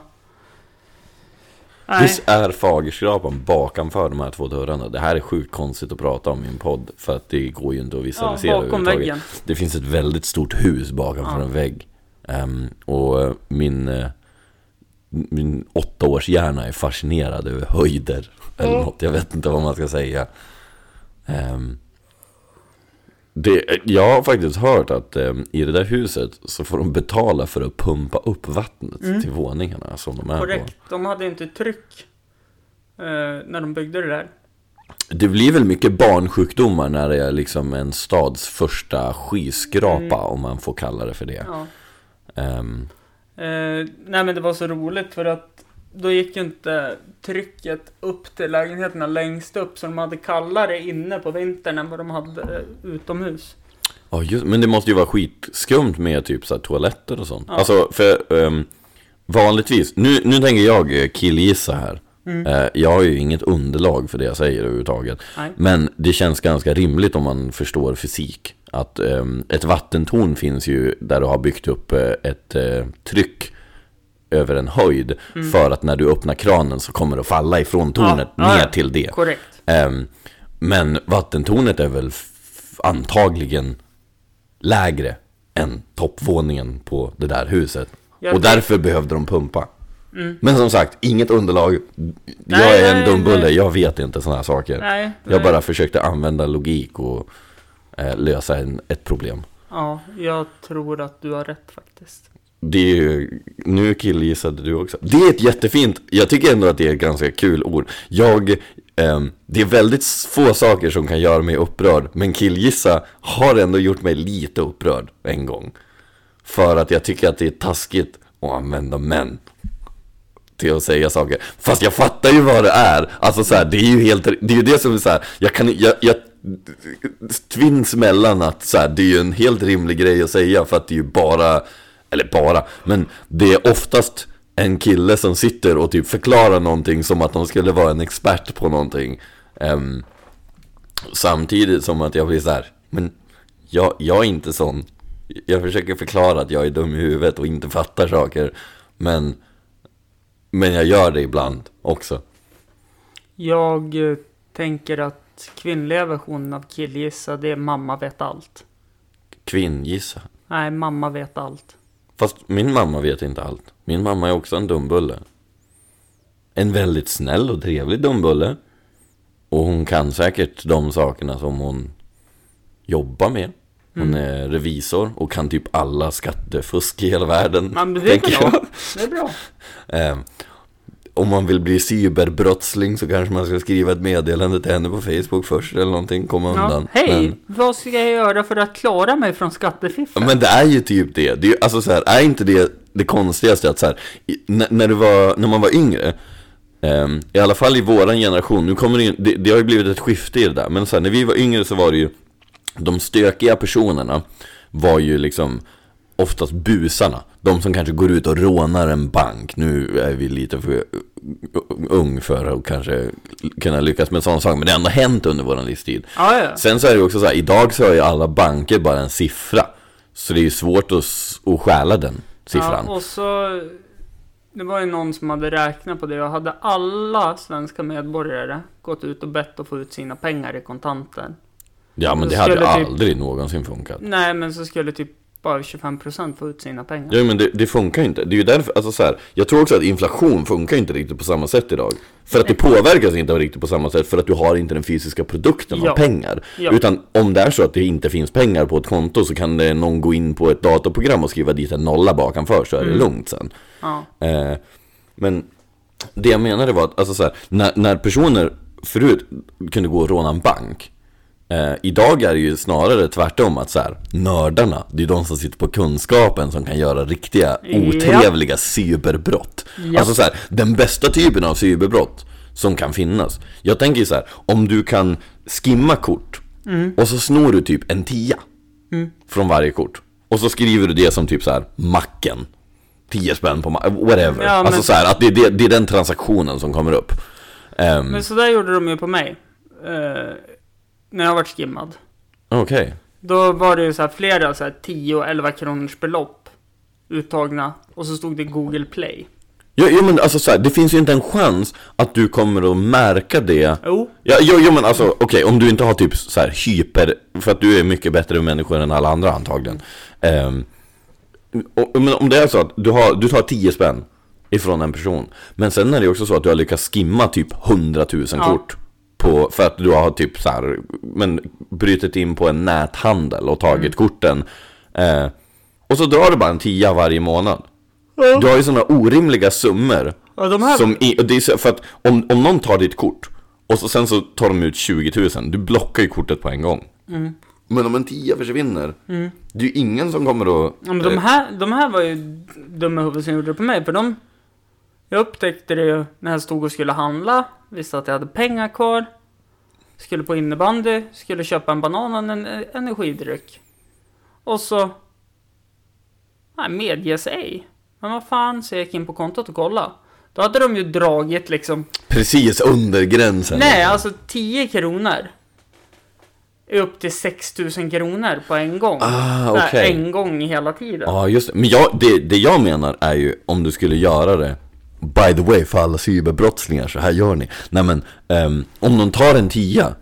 Visst är Fagerskrapan bakanför de här två dörrarna? Det här är sjukt konstigt att prata om i en podd för att det går ju inte att ja, visualisera bakom överhuvudtaget. väggen. Det finns ett väldigt stort hus bakanför Ja. en vägg. Ehm, och eh, min, eh, min åttaårshjärna är fascinerad över höjder. Eller Ja. något, jag vet inte vad man ska säga. Ehm, det, jag har faktiskt hört att ehm, i det där huset så får de betala för att pumpa upp vattnet Mm. till våningarna som de är på. Korrekt. De hade inte tryck eh, när de byggde det där. Det blir väl mycket barnsjukdomar när det är liksom en stads första skyskrapa Mm. om man får kalla det för det. Ja. Ehm, Eh, nej men det var så roligt för att då gick ju inte trycket upp till lägenheterna längst upp så de hade kallare inne på vintern än vad de hade eh, utomhus. Ja, just, men det måste ju vara skitskumt med typ så här, toaletter och sånt. Ja. Alltså, för ehm, vanligtvis, nu, nu tänker jag eh, killgissa här. Mm. Eh, jag har ju inget underlag för det jag säger överhuvudtaget. Nej. Men det känns ganska rimligt om man förstår fysik. Att ehm, ett vattentorn finns ju där du har byggt upp ett eh, tryck över en höjd. Mm. För att när du öppnar kranen så kommer det att falla ifrån tornet Ja, ner ja. till det. Korrekt. Ehm, men vattentornet är väl antagligen lägre än toppvåningen på det där huset. Jag och därför behövde de pumpa. Mm. Men som sagt, inget underlag. jag Nej, är en dumbulle, jag vet inte sådana här saker. Nej. Jag bara försökte använda logik och eh, lösa en, ett problem. Ja, jag tror att du har rätt faktiskt. Det är ju, nu killgissade du också. Det är ett jättefint, jag tycker ändå att det är ett ganska kul ord. Jag, ehm, det är väldigt få saker som kan göra mig upprörd, men killgissa har ändå gjort mig lite upprörd en gång. För att jag tycker att det är taskigt att använda män till att säga saker. Fast jag fattar ju vad det är. Alltså så här, det är ju helt, det är ju det som är så här, jag kan, jag, jag tvinns mellan att så här, det är ju en helt rimlig grej att säga för att det är ju bara, eller bara, men det är oftast en kille som sitter och typ förklarar någonting som att de skulle vara en expert på någonting. Ehm, samtidigt som att jag blir så här, men jag, jag är inte sån. Jag försöker förklara att jag är dum i huvudet och inte fattar saker. Men, men jag gör det ibland också. Jag eh, tänker att kvinnliga versionen av killgissa, det är mamma vet allt. Kvinngissa. Nej, mamma vet allt. Fast min mamma vet inte allt. Min mamma är också en dumbulle. En väldigt snäll och trevlig dumbulle. Och hon kan säkert de sakerna som hon jobbar med. Hon Mm. är revisor och kan typ alla skattefusk i hela världen. Men det är bra. Det är bra. *laughs* Eh, om man vill bli cyberbrottsling så kanske man ska skriva ett meddelande till henne på Facebook först eller någonting, komma Ja. undan. Hej, Men, vad ska jag göra för att klara mig från skattefiffel? Men det är ju typ det. det är, ju- alltså så här, är inte det det konstigaste att så här, när, när, var, när man var yngre, ehm, i alla fall i våran generation, nu kommer det, ju- det, det har ju blivit ett skifte i det där, men så här, när vi var yngre så var det ju, de stökiga personerna var ju liksom oftast busarna. De som kanske går ut och rånar en bank. Nu är vi lite för ung för att kanske kunna lyckas med en sån sak, men det har ändå hänt under våran livstid. Ja, ja. Sen så är det ju också så här, idag så har ju alla banker bara en siffra. Så det är ju svårt att, att stjäla den siffran. Ja, och så... Det var ju någon som hade räknat på det och hade alla svenska medborgare gått ut och bett att få ut sina pengar i kontanter. Ja, men det hade typ- aldrig någonsin funkat. Nej, men så skulle typ bara 25% få ut sina pengar. Ja, men det, det funkar ju inte. Det är ju därför, alltså så här, jag tror också att inflation funkar inte riktigt på samma sätt idag. För att det påverkas inte riktigt på samma sätt för att du har inte den fysiska produkten Ja. av pengar. Ja. Utan om det är så att det inte finns pengar på ett konto så kan det någon gå in på ett datorprogram och skriva dit en nolla bakanför så är det Mm. lugnt sen. Ja. Eh, men Det jag menade var att, alltså så här, när, när personer förut kunde gå och råna en bank eh, Idag är det ju snarare tvärtom att så här, nördarna, det är de som sitter på kunskapen som kan göra riktiga Ja. otrevliga cyberbrott Ja. Alltså så här, den bästa typen av cyberbrott som kan finnas Jag tänker så här, om du kan skimma kort Mm. och så snor du typ en tia från varje kort Och så skriver du det som typ så här, macken 10 spänn på ma- whatever Ja, men- Alltså så här, att det, det, det är den transaktionen som kommer upp Ehm, Men så där gjorde de ju på mig. Eh, när jag varit skimmad. Okej Då var det ju så här flera så här 10 och 11 kronors belopp uttagna. Och så stod det Google Play. Jo, jo men alltså så här, det finns ju inte en chans att du kommer att märka det Jo. Ja, jo, jo men alltså okej, om du inte har typ så här hyper, för att du är mycket bättre människor än alla andra antagligen Ehm, och, Men om det är så att du, har, du tar 10 spänn ifrån en person Men sen är det också så att du har lyckats skimma typ 100 000 Ja. kort på, För att du har typ så här, men brutit in på en näthandel och tagit korten eh, Och så drar du bara en tia varje månad Du har ju sådana orimliga summor Ja, de här... som i, och det är för att om, om någon tar ditt kort och så, sen så tar de ut 20 000, du blockar ju kortet på en gång. Mm. Men om en tia försvinner, det är ju ingen som kommer att... Ja, men de här, de här var ju dumma huvud som gjorde det på mig. För de... Jag upptäckte det ju när jag stod och skulle handla. Visste att jag hade pengar kvar. Skulle på innebandy. Skulle köpa en banan och en en energidryck. Och så... Nej, medges ej. Men vad fan, så jag gick in på kontot och kollade. Då hade de ju dragit liksom... Precis under gränsen. Nej, alltså 10 kronor. Upp till 6000 kronor på en gång. Ah, okej. En gång hela tiden. Ja, just det. Men jag, det, det jag menar är ju om du skulle göra det By the way, för alla cyberbrottslingar, så här gör ni Nej men, ehm, om någon tar en tia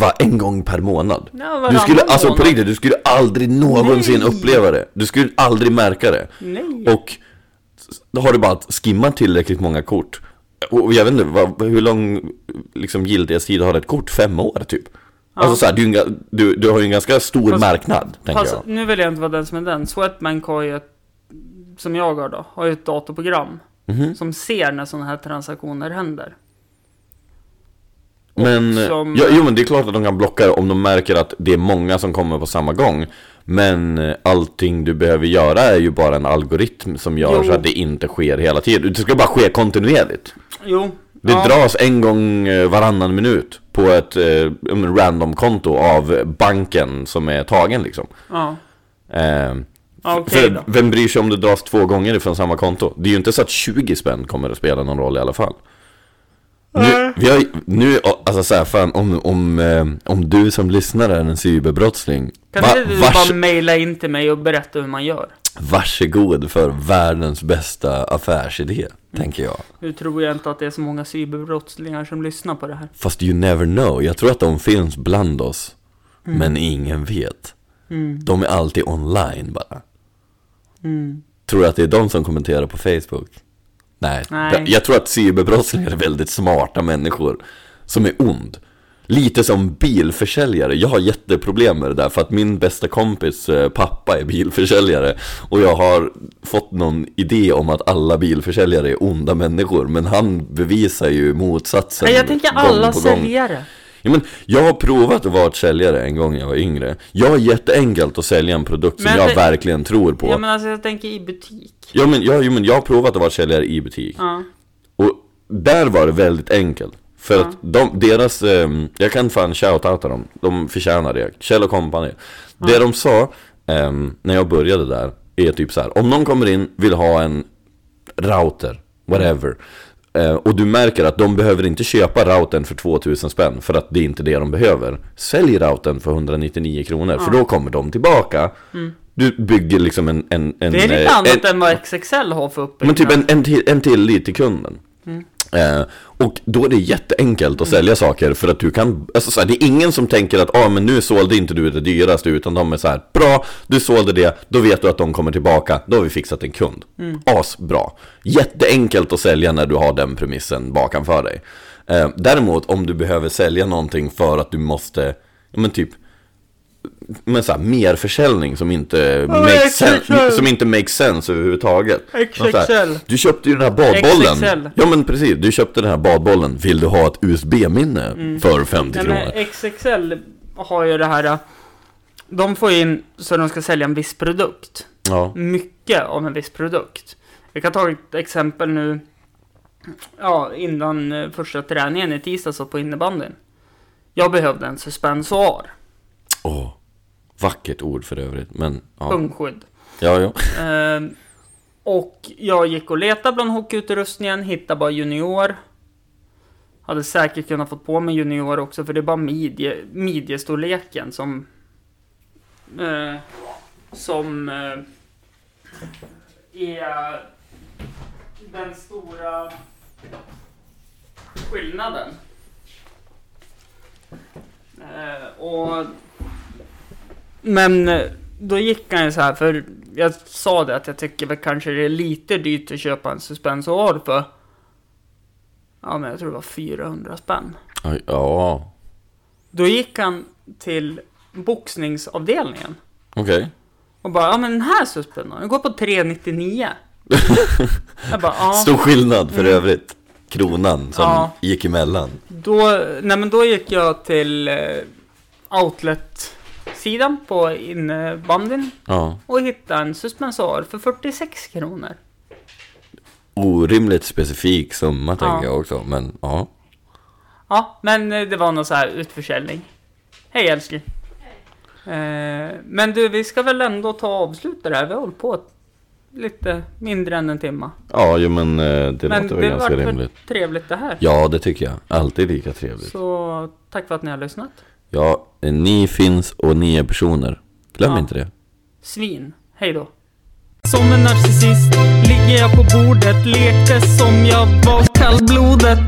var en gång per månad Ja, Du skulle, alltså på månad. riktigt, du skulle aldrig någonsin Nej. uppleva det Du skulle aldrig märka det Nej. Och då har du bara skimmat tillräckligt många kort Och jag vet inte, vad, hur lång liksom, giltighetstid har ett kort? Fem år typ? Alltså så här, du, du, du har ju en ganska stor Fast- marknad, tänker Fast, jag nu vill jag inte vara den som är den. Sweatbank har ju ett, som jag har då, har ju ett datorprogram. Mhm. Som ser när sådana här transaktioner händer. Men, som- ja, jo men det är klart att de kan blocka det om de märker att det är många som kommer på samma gång Men eh, allting du behöver göra är ju bara en algoritm som gör Jo. så att det inte sker hela tiden Det ska bara ske kontinuerligt Jo. Det ja. dras en gång eh, varannan minut på ett eh, um, random-konto av banken som är tagen liksom Ja. eh, Okej För då. vem bryr sig om det dras två gånger ifrån samma konto? Det är ju inte så att 20 spänn kommer att spela någon roll i alla fall nu, vi har, nu, alltså så här, fan, om, om, eh, om du som lyssnar är en cyberbrottsling Kan va, du vars, bara mejla in till mig och berätta hur man gör? Varsågod för världens bästa affärsidé, tänker jag Nu tror jag inte att det är så många cyberbrottslingar som lyssnar på det här. Fast you never know, jag tror att de finns bland oss Men ingen vet Mm. De är alltid online bara Mm. Tror du att det är de som kommenterar på Facebook? Nej, Nej. jag tror att cyberbrottslingar är väldigt smarta människor Som är ond Lite som bilförsäljare, jag har jätteproblem med det där för att min bästa kompis eh, pappa är bilförsäljare Och jag har fått någon idé om att alla bilförsäljare är onda människor Men han bevisar ju motsatsen jag tänker alla säljare. Ja, men jag har provat att vara ett säljare en gång jag var yngre. Jag har jätteenkelt att sälja en produkt som Men jag verkligen tror på. Ja men alltså jag tänker i butik. Ja men, ja, men jag har provat att vara säljare i butik. Ja. Och där var det väldigt enkelt. För att de, deras, ehm, jag kan fan shoutouta dem. De förtjänar det, Kjell och Company Det de sa, ehm, när jag började där Är typ så här: om någon kommer in, vill ha en router, whatever. eh, Och du märker att de behöver inte köpa routern för 2000 spänn För att det är inte det de behöver Sälj routern för 199 kronor För då kommer de tillbaka Du bygger liksom en, en, en Det är lite eh, annat en, än vad XXL har för uppbyggnad. men typ en, en, till, en tillit till kunden. Eh, och då är det jätteenkelt att sälja saker för att du kan, alltså så här, det är ingen som tänker att ah, men nu sålde inte du det dyraste utan de är så här, bra, du sålde det, då vet du att de kommer tillbaka, då har vi fixat en kund. Asbra. Jätteenkelt att sälja när du har den premissen bakanför dig. Eh, däremot om du behöver sälja någonting för att du måste, ja men typ men så här, merförsäljning som inte, Ja, makes sense, som inte makes sense överhuvudtaget. Här. Du köpte ju den här badbollen. XXL. Ja men precis, du köpte den här badbollen. Vill du ha ett USB-minne för 50 Nej, kronor? XXL har ju det här. De får in så de ska sälja en viss produkt. Ja, Mycket av en viss produkt. Jag kan ta ett exempel nu. Ja, innan eh, första träningen i tisdags på innebandyn. Jag behövde en suspensoar. Åh. Vackert ord för övrigt, men ja. Pungskydd. Ja, ja. Ehm, och jag gick och letade bland hockeyutrustningen, hittade bara junior. Hade säkert kunnat få på mig junior också, för det är bara midje, midjestorleken som... eh, som eh, är den stora skillnaden. Eh, och... Men eh, då gick han ju så här, för jag sa det att jag tycker väl kanske det är lite dyrt att köpa en suspensor för. Ja, men jag tror det var 400 spänn. Ja, Då gick han till boxningsavdelningen okej. och bara, ja men den här suspensorn, den går på 399. *laughs* jag bara, ja. Stor skillnad för övrigt. Kronan som Ja. gick emellan. Då, nej men då gick jag till eh, outlet-sidan på innebandyn Ja. och hittade en suspensor för 46 kronor. Orimligt specifik summa Ja. tänker jag också, men ja. Ja, men eh, det var någon så här utförsäljning. Hej älskling. Eh, men du, vi ska väl ändå ta och avsluta det här. Vi har hållit på lite mindre än en timme. Ja, jo, men eh, det men låter det väl ganska vart väl rimligt. trevligt det här. Ja, det tycker jag. Alltid lika trevligt. Så tack för att ni har lyssnat. Ja, ni finns och ni är personer. Glöm Ja. inte det. Svin. Hej då. Som en narcissist ligger jag på bordet, lekte som jag var kallblodet.